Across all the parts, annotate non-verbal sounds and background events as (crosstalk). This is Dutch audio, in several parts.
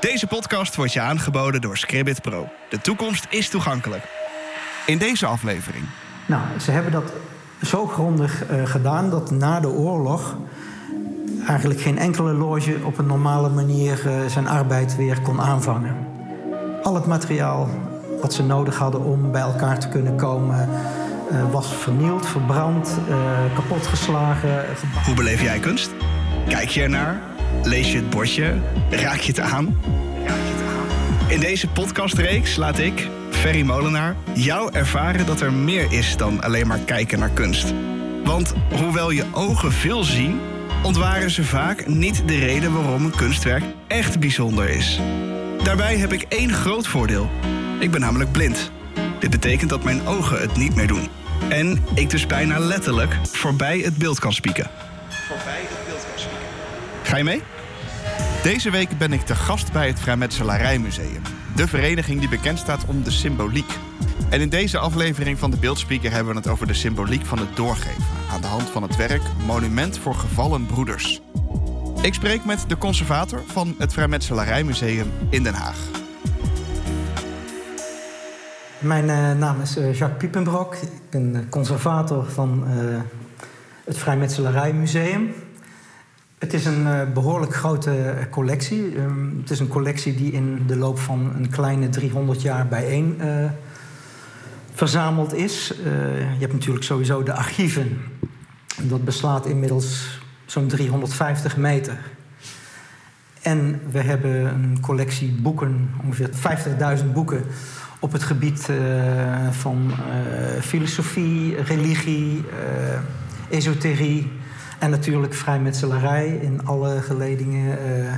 Deze podcast wordt je aangeboden door Scribbit Pro. De toekomst is toegankelijk. In deze aflevering. Nou, ze hebben dat zo grondig uh, gedaan dat na de oorlog eigenlijk geen enkele loge op een normale manier uh, zijn arbeid weer kon aanvangen. Al het materiaal wat ze nodig hadden om bij elkaar te kunnen komen, uh, was vernield, verbrand, kapotgeslagen. Hoe beleef jij kunst? Kijk je ernaar? Lees je het bordje? Raak je het aan? In deze podcastreeks laat ik, Ferry Molenaar, jou ervaren dat er meer is dan alleen maar kijken naar kunst. Want hoewel je ogen veel zien, ontwaren ze vaak niet de reden waarom een kunstwerk echt bijzonder is. Daarbij heb ik één groot voordeel. Ik ben namelijk blind. Dit betekent dat mijn ogen het niet meer doen. En ik dus bijna letterlijk voorbij het beeld kan spieken. Voorbij het beeld kan spieken. Ga je mee? Deze week ben ik te gast bij het Vrijmetselarijmuseum. De vereniging die bekend staat om de symboliek. En in deze aflevering van de Beeldspeaker hebben we het over de symboliek van het doorgeven. Aan de hand van het werk Monument voor Gevallen Broeders. Ik spreek met de conservator van het Vrijmetselarijmuseum in Den Haag. Mijn uh, naam is uh, Jacques Piepenbrok. Ik ben conservator van het Vrijmetselarijmuseum. Het is een uh, behoorlijk grote collectie. Um, het is een collectie die in de loop van een kleine 300 jaar bijeen uh, verzameld is. Je hebt natuurlijk sowieso de archieven. Dat beslaat inmiddels zo'n 350 meter. En we hebben een collectie boeken, ongeveer 50.000 boeken op het gebied van filosofie, religie, esoterie en natuurlijk vrijmetselarij in alle geledingen. Uh,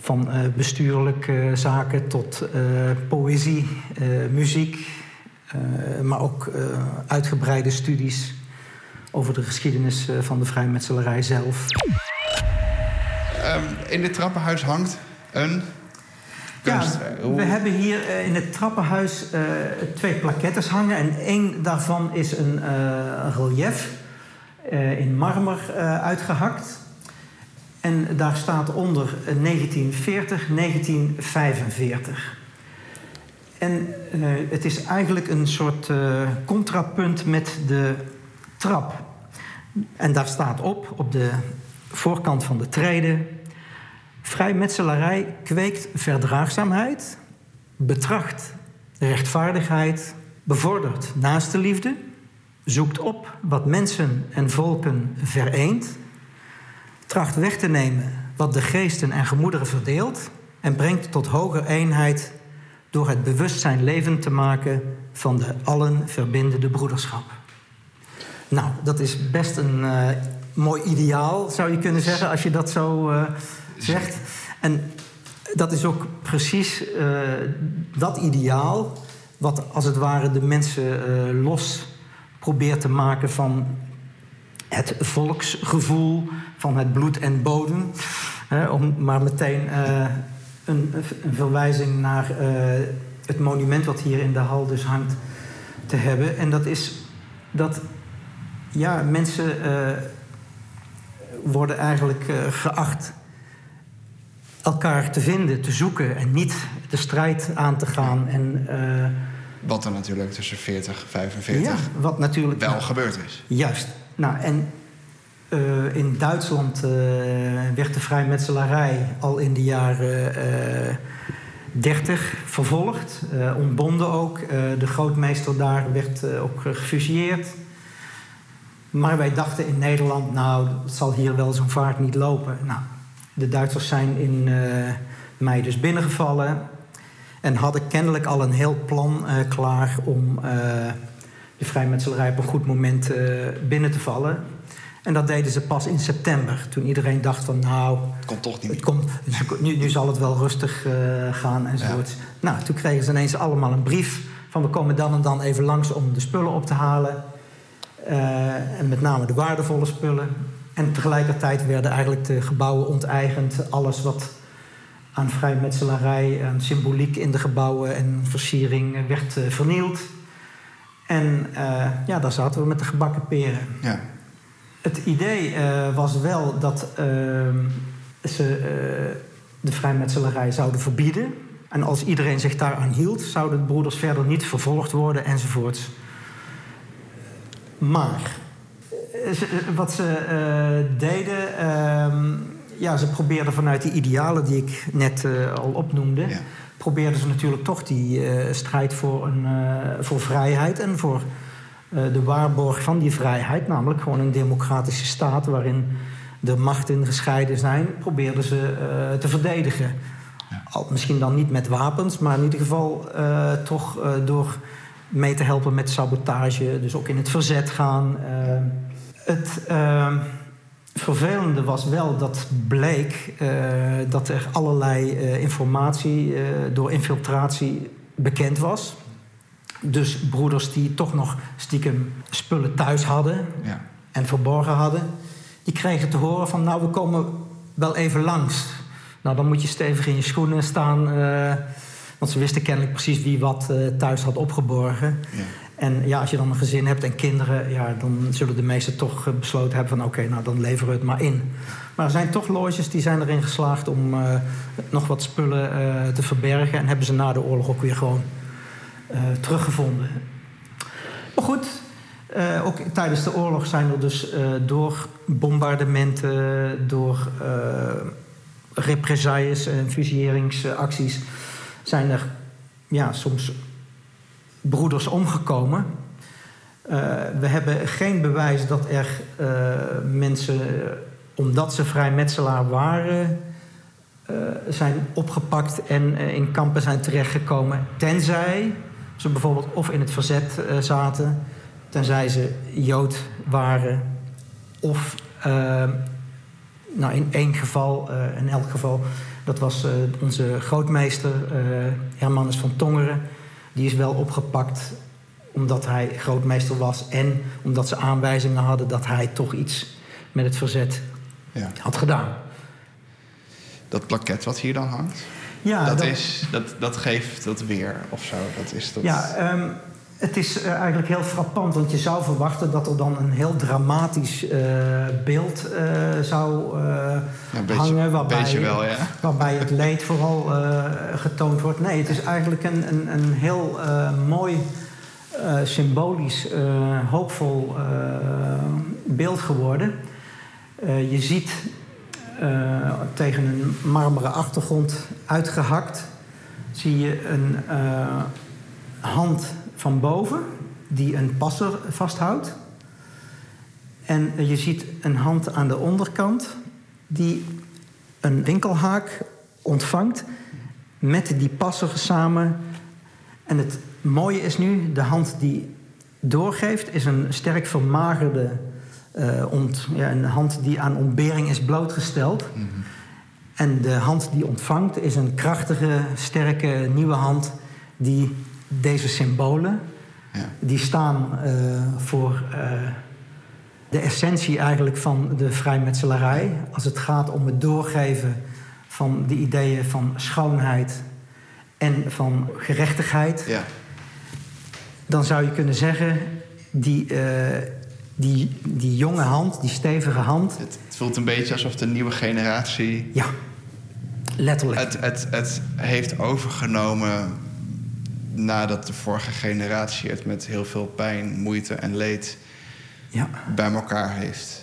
van uh, bestuurlijke zaken tot uh, poëzie, muziek. maar ook uitgebreide studies over de geschiedenis van de vrijmetselarij zelf. Um, in dit trappenhuis hangt een ja, we hebben hier in het trappenhuis twee plakettes hangen. En één daarvan is een relief uh, in marmer uh, uitgehakt. En daar staat onder 1940, 1945. En het is eigenlijk een soort contrapunt met de trap. En daar staat op, op de voorkant van de treden... Vrijmetselarij kweekt verdraagzaamheid, betracht rechtvaardigheid, bevordert naaste liefde zoekt op wat mensen en volken vereent, tracht weg te nemen wat de geesten en gemoederen verdeelt en brengt tot hoger eenheid door het bewustzijn levend te maken van de allen verbindende broederschap. Nou, dat is best een uh, mooi ideaal, zou je kunnen zeggen, als je dat zo uh, zegt. En dat is ook precies uh, dat ideaal, wat als het ware de mensen los probeert te maken van het volksgevoel, van het bloed en bodem. Om maar meteen uh, een, een, verwijzing naar uh, het monument wat hier in de hal dus hangt te hebben. En dat is dat ja, mensen uh, worden eigenlijk geacht elkaar te vinden, te zoeken en niet de strijd aan te gaan. En, wat er natuurlijk tussen 40 en 45 ja, wat natuurlijk, wel gebeurd is. Juist. Nou, en uh, in Duitsland uh, werd de vrijmetselarij al in de jaren uh, eh, 30 vervolgd. ontbonden ook. de grootmeester daar werd ook gefuseerd. Maar wij dachten in Nederland, nou, het zal hier wel zo'n vaart niet lopen. Nou, de Duitsers zijn in mei dus binnengevallen. En hadden kennelijk al een heel plan uh, klaar om uh, de vrijmetselarij op een goed moment uh, binnen te vallen. En dat deden ze pas in september, toen iedereen dacht van nou... Het komt toch niet. Het komt, (laughs) nu, nu zal het wel rustig gaan enzovoort. Ja. Nou, toen kregen ze ineens allemaal een brief van we komen dan en dan even langs om de spullen op te halen. en met name de waardevolle spullen. En tegelijkertijd werden eigenlijk de gebouwen onteigend. Alles wat aan vrijmetselarij, aan symboliek in de gebouwen en versiering werd uh, vernield. En uh, ja, daar zaten we met de gebakken peren. Ja. Het idee uh, was wel dat ze de vrijmetselarij zouden verbieden. En als iedereen zich daaraan hield, zouden de broeders verder niet vervolgd worden enzovoorts. Maar wat ze deden, ehm, ja, ze probeerden vanuit die idealen die ik net al opnoemde, ja. probeerden ze natuurlijk toch die strijd voor, een, voor vrijheid en voor eh, de waarborg van die vrijheid, namelijk gewoon een democratische staat waarin de machten gescheiden zijn, probeerden ze eh, te verdedigen. Al, misschien dan niet met wapens, maar in ieder geval toch door mee te helpen met sabotage, dus ook in het verzet gaan. het vervelende was wel dat bleek dat er allerlei informatie door infiltratie bekend was. Dus broeders die toch nog stiekem spullen thuis hadden ja. en verborgen hadden, die kregen te horen van nou we komen wel even langs. Nou dan moet je stevig in je schoenen staan, want ze wisten kennelijk precies wie wat thuis had opgeborgen. Ja. En ja, als je dan een gezin hebt en kinderen, ja, dan zullen de meesten toch besloten hebben van oké, nou dan leveren we het maar in. Maar er zijn toch loges die zijn erin geslaagd om uh, nog wat spullen te verbergen en hebben ze na de oorlog ook weer gewoon teruggevonden. Maar goed, ook tijdens de oorlog zijn er dus door bombardementen, door represailles en fusilleringsacties, zijn er ja, soms broeders omgekomen. we hebben geen bewijs dat er mensen, omdat ze vrijmetselaar waren, zijn opgepakt en in kampen zijn terechtgekomen. Tenzij ze bijvoorbeeld of in het verzet zaten, tenzij ze Jood waren, of nou in één geval, in elk geval, dat was onze grootmeester Hermanus van Tongeren. Die is wel opgepakt omdat hij grootmeester was en omdat ze aanwijzingen hadden dat hij toch iets met het verzet ja. had gedaan. Dat plaket wat hier dan hangt? Ja, dat, is, dat, dat geeft dat weer of zo. Dat is dat... Ja, um, het is uh, eigenlijk heel frappant, want je zou verwachten dat er dan een heel dramatisch uh, beeld uh, zou ja, beetje, hangen. Waarbij, wel, ja. waarbij het (laughs) leed vooral getoond wordt. Nee, het is eigenlijk een, een, een heel mooi, symbolisch, hoopvol beeld geworden. je ziet uh, tegen een marmeren achtergrond uitgehakt, zie je een uh, hand van boven die een passer vasthoudt. En je ziet een hand aan de onderkant die een winkelhaak ontvangt met die passer samen. En het mooie is nu, de hand die doorgeeft is een sterk vermagerde uh, ont, ja, een hand die aan ontbering is blootgesteld. Mm -hmm. En de hand die ontvangt is een krachtige, sterke, nieuwe hand die deze symbolen, ja. die staan uh, voor uh, de essentie eigenlijk van de vrijmetselarij. Als het gaat om het doorgeven van de ideeën van schoonheid en van gerechtigheid. Ja. Dan zou je kunnen zeggen, die die, die jonge hand, die stevige hand. Het, het, voelt een beetje alsof de nieuwe generatie. Ja, letterlijk. Het, het, het heeft overgenomen nadat de vorige generatie het met heel veel pijn, moeite en leed ja. bij elkaar heeft.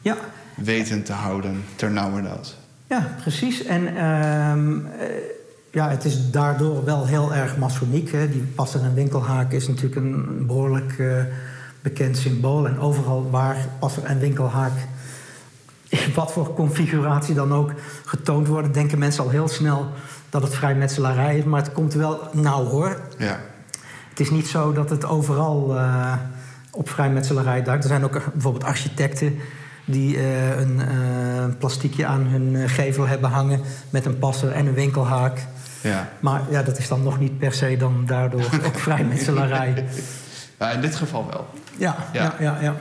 Ja. Weten te houden, ternauwernood. Ja, precies. En uh, ja, het is daardoor wel heel erg masoniek. Hè. Die passer en winkelhaak is natuurlijk een behoorlijk. Uh, bekend symbool. En overal waar passer en winkelhaak, in wat voor configuratie dan ook, getoond worden, denken mensen al heel snel dat het vrijmetselarij is. Maar het komt wel nauw hoor. Ja. Het is niet zo dat het overal uh, op vrijmetselarij duikt. Er zijn ook bijvoorbeeld architecten die uh, een uh, plastiekje aan hun gevel hebben hangen met een passer en een winkelhaak. Ja. Maar ja, dat is dan nog niet per se dan daardoor (laughs) ook vrijmetselarij. Ja, in dit geval wel. Ja, ja, ja. ja,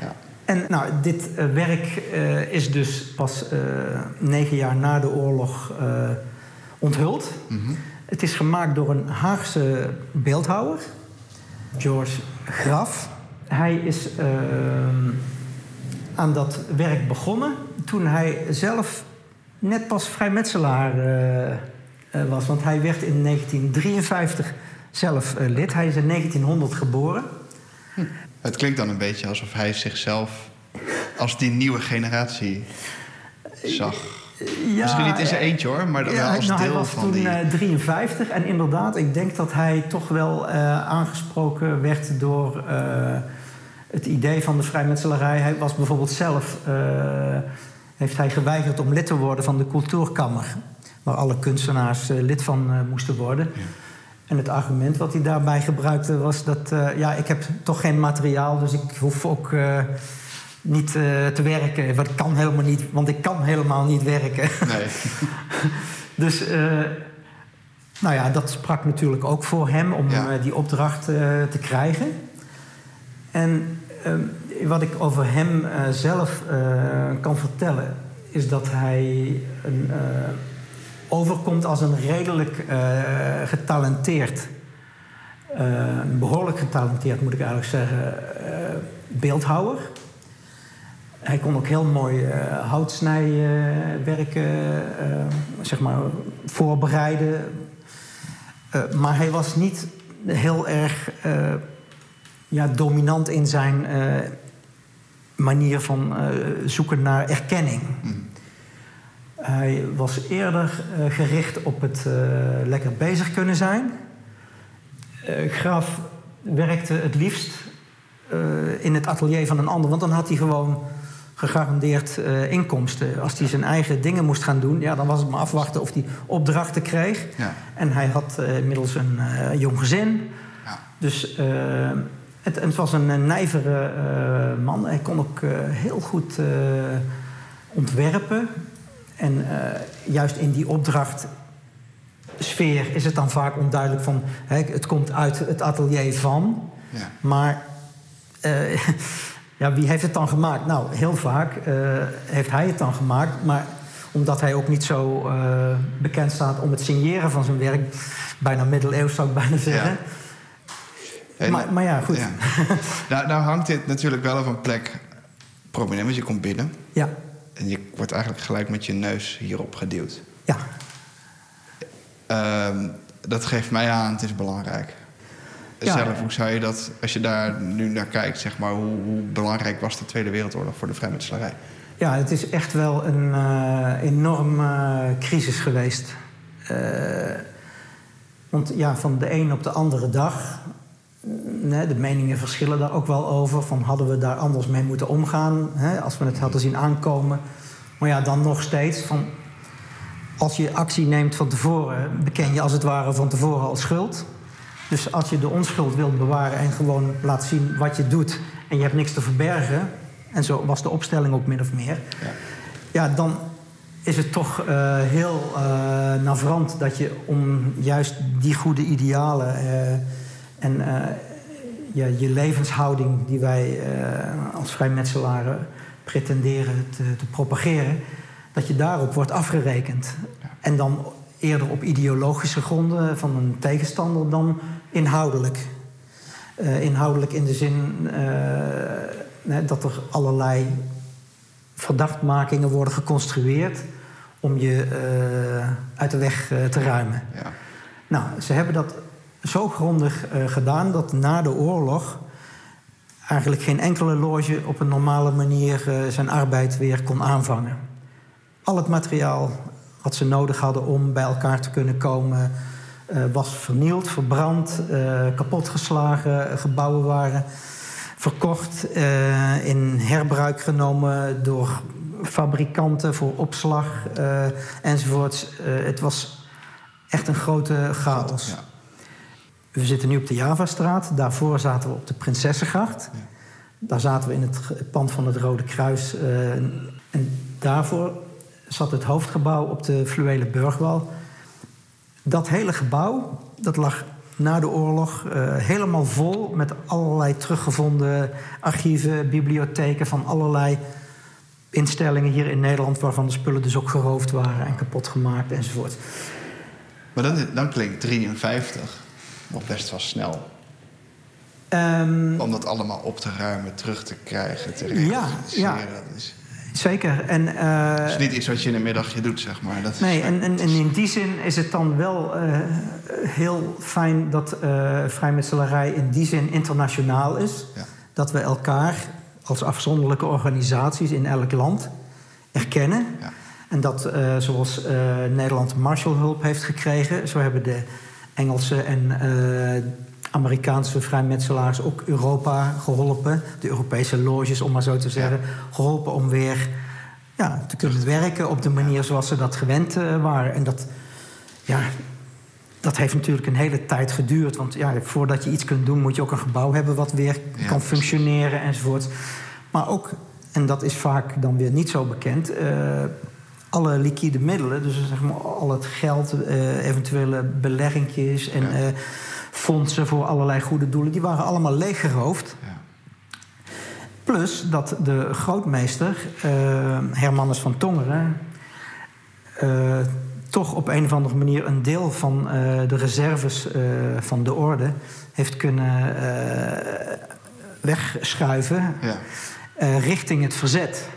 ja. En nou, dit werk is dus pas negen jaar na de oorlog onthuld. Mm -hmm. Het is gemaakt door een Haagse beeldhouwer, George Graf. Hij is aan dat werk begonnen toen hij zelf net pas vrijmetselaar was. Want hij werd in 1953 zelf lid. Hij is in 1900 geboren. Hm. Het klinkt dan een beetje alsof hij zichzelf als die nieuwe generatie zag. Ja, Misschien niet in zijn eentje hoor, maar ja, als nou, deel hij was van toen die... 53 en inderdaad, ik denk dat hij toch wel aangesproken werd door het idee van de vrijmetselarij. Hij was bijvoorbeeld zelf, uh, heeft hij geweigerd om lid te worden van de cultuurkammer. Waar alle kunstenaars lid van moesten worden. Ja. En het argument wat hij daarbij gebruikte was dat... ja, ik heb toch geen materiaal, dus ik hoef ook niet te werken. Want ik kan helemaal niet, want ik kan helemaal niet werken. Nee. (laughs) dus... nou ja, dat sprak natuurlijk ook voor hem om ja. die opdracht te krijgen. En wat ik over hem uh, zelf uh, kan vertellen, is dat hij een, uh, overkomt als een redelijk getalenteerd, behoorlijk getalenteerd moet ik eigenlijk zeggen, beeldhouwer. Hij kon ook heel mooi houtsnijwerken zeg maar, voorbereiden. maar hij was niet heel erg ja, dominant in zijn uh, manier van uh, zoeken naar erkenning. Mm. Hij was eerder uh, gericht op het lekker bezig kunnen zijn. Graaf werkte het liefst in het atelier van een ander, want dan had hij gewoon gegarandeerd inkomsten. Als hij zijn eigen dingen moest gaan doen, ja, dan was het maar afwachten of hij opdrachten kreeg. Ja. En hij had inmiddels een jong gezin. Ja. Dus het, het was een, nijvere uh, man. Hij kon ook uh, heel goed uh, ontwerpen. En juist in die opdrachtsfeer is het dan vaak onduidelijk van... Hè, het komt uit het atelier van. Ja. Maar ja, wie heeft het dan gemaakt? Nou, heel vaak heeft hij het dan gemaakt. Maar omdat hij ook niet zo bekend staat om het signeren van zijn werk... bijna middeleeuws zou ik bijna zeggen... Ja maar, maar, ja, goed. Ja. nou, nou hangt dit natuurlijk wel op een plek prominent, want je komt binnen. Ja. En je wordt eigenlijk gelijk met je neus hierop geduwd. Ja. Um, dat geeft mij aan, het is belangrijk. Ja. Zelf, hoe zou je dat, als je daar nu naar kijkt, zeg maar, hoe, hoe belangrijk was de Tweede Wereldoorlog voor de vrijmetselarij? Ja, het is echt wel een uh, enorme uh, crisis geweest. Uh, want ja, van de een op de andere dag Nee, de meningen verschillen daar ook wel over. Van hadden we daar anders mee moeten omgaan hè, als we het hadden zien aankomen. Maar ja, dan nog steeds van als je actie neemt van tevoren, beken je als het ware van tevoren al schuld. Dus als je de onschuld wilt bewaren en gewoon laat zien wat je doet en je hebt niks te verbergen, en zo was de opstelling ook min of meer, ja, ja dan is het toch uh, heel uh, navrant dat je om juist die goede idealen. Uh, en ja, je levenshouding die wij als vrijmetselaren pretenderen te, te, propageren, dat je daarop wordt afgerekend. En dan eerder op ideologische gronden van een tegenstander dan inhoudelijk. Uh, inhoudelijk in de zin dat er allerlei verdachtmakingen worden geconstrueerd om je uit de weg te ruimen. Ja. Nou, ze hebben dat zo grondig gedaan dat na de oorlog eigenlijk geen enkele loge op een normale manier zijn arbeid weer kon aanvangen. Al het materiaal wat ze nodig hadden om bij elkaar te kunnen komen was vernield, verbrand, kapotgeslagen. Gebouwen waren verkocht, in herbruik genomen door fabrikanten voor opslag enzovoorts. het was echt een grote chaos. Ja. We zitten nu op de Javastraat. Daarvoor zaten we op de Prinsessengracht. Ja. Daar zaten we in het pand van het Rode Kruis. Uh, en daarvoor zat het hoofdgebouw op de Fluwele Burgwal. Dat hele gebouw, dat lag na de oorlog uh, helemaal vol met allerlei teruggevonden archieven, bibliotheken van allerlei instellingen hier in Nederland, waarvan de spullen dus ook geroofd waren en kapot gemaakt enzovoort. Maar dan, dan klinkt 53 nog best wel snel. Um, Om dat allemaal op te ruimen, terug te krijgen, te. Ja, ja. Zeker. En, uh, het is niet iets wat je in een middagje doet, zeg maar. Dat nee, en, en, in die zin is het dan wel uh, heel fijn dat uh, vrijmetselarij in die zin internationaal is. Ja. Dat we elkaar als afzonderlijke organisaties in elk land erkennen. Ja. En dat, zoals Nederland Marshallhulp heeft gekregen, zo hebben de Engelse en Amerikaanse vrijmetselaars ook Europa geholpen. De Europese loges, om maar zo te zeggen. Geholpen om weer ja, te kunnen werken op de manier zoals ze dat gewend uh, waren. En dat, ja, dat heeft natuurlijk een hele tijd geduurd. Want ja, voordat je iets kunt doen, moet je ook een gebouw hebben wat weer kan functioneren enzovoort. Maar ook, en dat is vaak dan weer niet zo bekend. Uh, alle liquide middelen, dus zeg maar al het geld, uh, eventuele beleggingjes en fondsen voor allerlei goede doelen, die waren allemaal leeggeroofd. Ja. Plus dat de grootmeester, uh, Hermanus van Tongeren, uh, toch op een of andere manier een deel van uh, de reserves van de orde heeft kunnen wegschuiven ja. richting het verzet.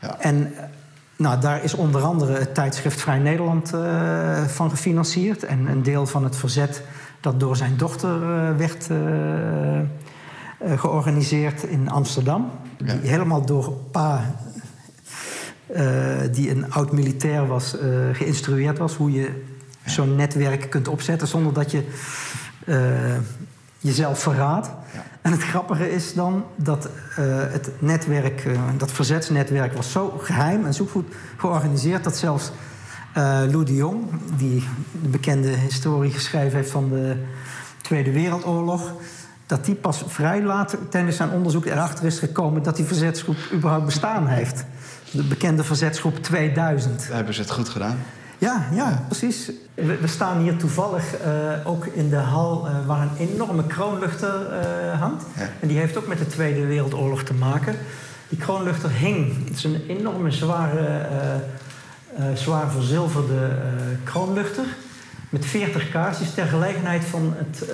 Ja. En nou, daar is onder andere het tijdschrift Vrij Nederland van gefinancierd. En een deel van het verzet dat door zijn dochter uh, werd uh, georganiseerd in Amsterdam. Die helemaal door pa, die een oud militair was, geïnstrueerd was hoe je zo'n netwerk kunt opzetten zonder dat je jezelf verraadt. Ja. En het grappige is dan dat het netwerk, dat verzetsnetwerk, was zo geheim en zo goed georganiseerd dat zelfs uh, Lou de Jong, die de bekende historie geschreven heeft van de Tweede Wereldoorlog, dat die pas vrij laat tijdens zijn onderzoek erachter is gekomen dat die verzetsgroep überhaupt bestaan heeft. De bekende verzetsgroep 2000. hebben ze het goed gedaan. Ja, ja, precies. We, staan hier toevallig uh, ook in de hal uh, waar een enorme kroonluchter uh, hangt. En die heeft ook met de Tweede Wereldoorlog te maken. Die kroonluchter hing. Het is een enorme zware zwaar verzilverde uh, kroonluchter. Met 40 kaarsjes ter gelegenheid van het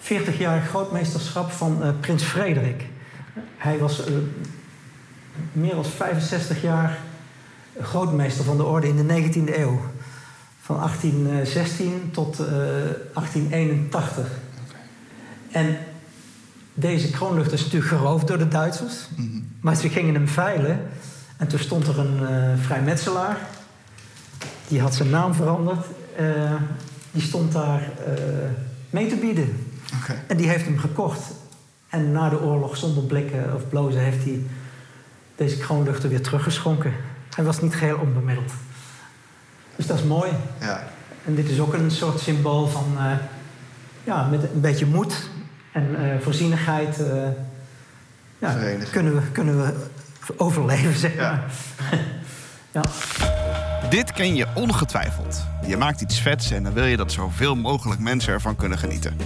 40-jarig grootmeesterschap van prins Frederik. Hij was meer dan 65 jaar grootmeester van de orde in de 19e eeuw. Van 1816 tot 1881. En deze kroonluchter is natuurlijk geroofd door de Duitsers. Mm -hmm. Maar ze gingen hem veilen en toen stond er een uh, vrijmetselaar. Die had zijn naam veranderd. Uh, die stond daar uh, mee te bieden. Okay. En die heeft hem gekocht. En na de oorlog, zonder blikken of blozen, heeft hij deze kroonluchter weer teruggeschonken. Hij was niet geheel onbemiddeld. Dus dat is mooi. Ja. En dit is ook een soort symbool van, ja, met een beetje moed en voorzienigheid. ja, kunnen we, kunnen we overleven, zeg maar. (laughs) Ja. Dit ken je ongetwijfeld. Je maakt iets vets en dan wil je dat zoveel mogelijk mensen ervan kunnen genieten.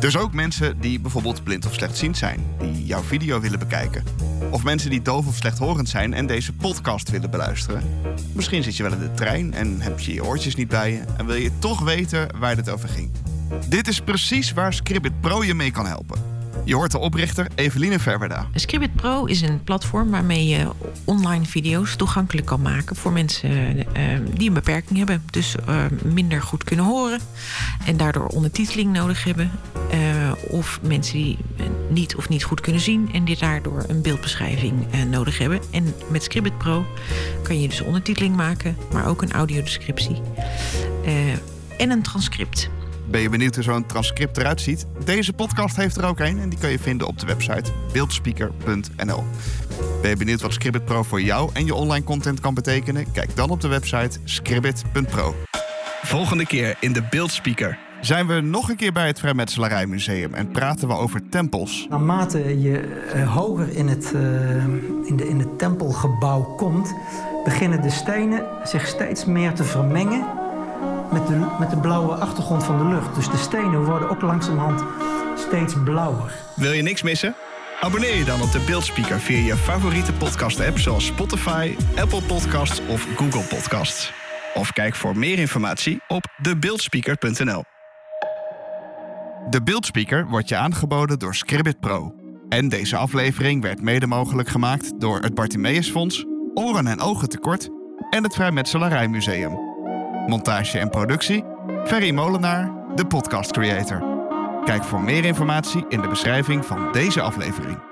Dus ook mensen die bijvoorbeeld blind of slechtziend zijn, die jouw video willen bekijken. Of mensen die doof of slechthorend zijn en deze podcast willen beluisteren. Misschien zit je wel in de trein en heb je je oortjes niet bij je en wil je toch weten waar dit over ging. Dit is precies waar Scribbit Pro je mee kan helpen. Je hoort de oprichter Eveline Verwerda. Scribit Pro is een platform waarmee je online video's toegankelijk kan maken voor mensen uh, die een beperking hebben. Dus uh, minder goed kunnen horen en daardoor ondertiteling nodig hebben. Uh, of mensen die niet of niet goed kunnen zien en die daardoor een beeldbeschrijving nodig hebben. En met Scribit Pro kan je dus ondertiteling maken, maar ook een audiodescriptie en een transcript. Ben je benieuwd hoe zo'n transcript eruit ziet? Deze podcast heeft er ook een en die kun je vinden op de website beeldspeaker.nl. Ben je benieuwd wat Scribbit Pro voor jou en je online content kan betekenen? Kijk dan op de website scribbit.pro. Volgende keer in de Beeldspeaker zijn we nog een keer bij het Vrijmetselarijmuseum en praten we over tempels. Naarmate je uh, hoger in het, uh, in, de, in het tempelgebouw komt, beginnen de stenen zich steeds meer te vermengen met de, met de blauwe achtergrond van de lucht. Dus de stenen worden ook langzamerhand steeds blauwer. Wil je niks missen? Abonneer je dan op de Beeldspeaker via je favoriete podcast-app zoals Spotify, Apple Podcasts of Google Podcasts. Of kijk voor meer informatie op debeeldspeaker.nl. De Beeldspeaker wordt je aangeboden door Scribbit Pro. En deze aflevering werd mede mogelijk gemaakt door het Bartimeusfonds, Oren en Ogen Tekort en het Vrijmetselarijmuseum. Montage en productie, Ferry Molenaar, de podcast creator. Kijk voor meer informatie in de beschrijving van deze aflevering.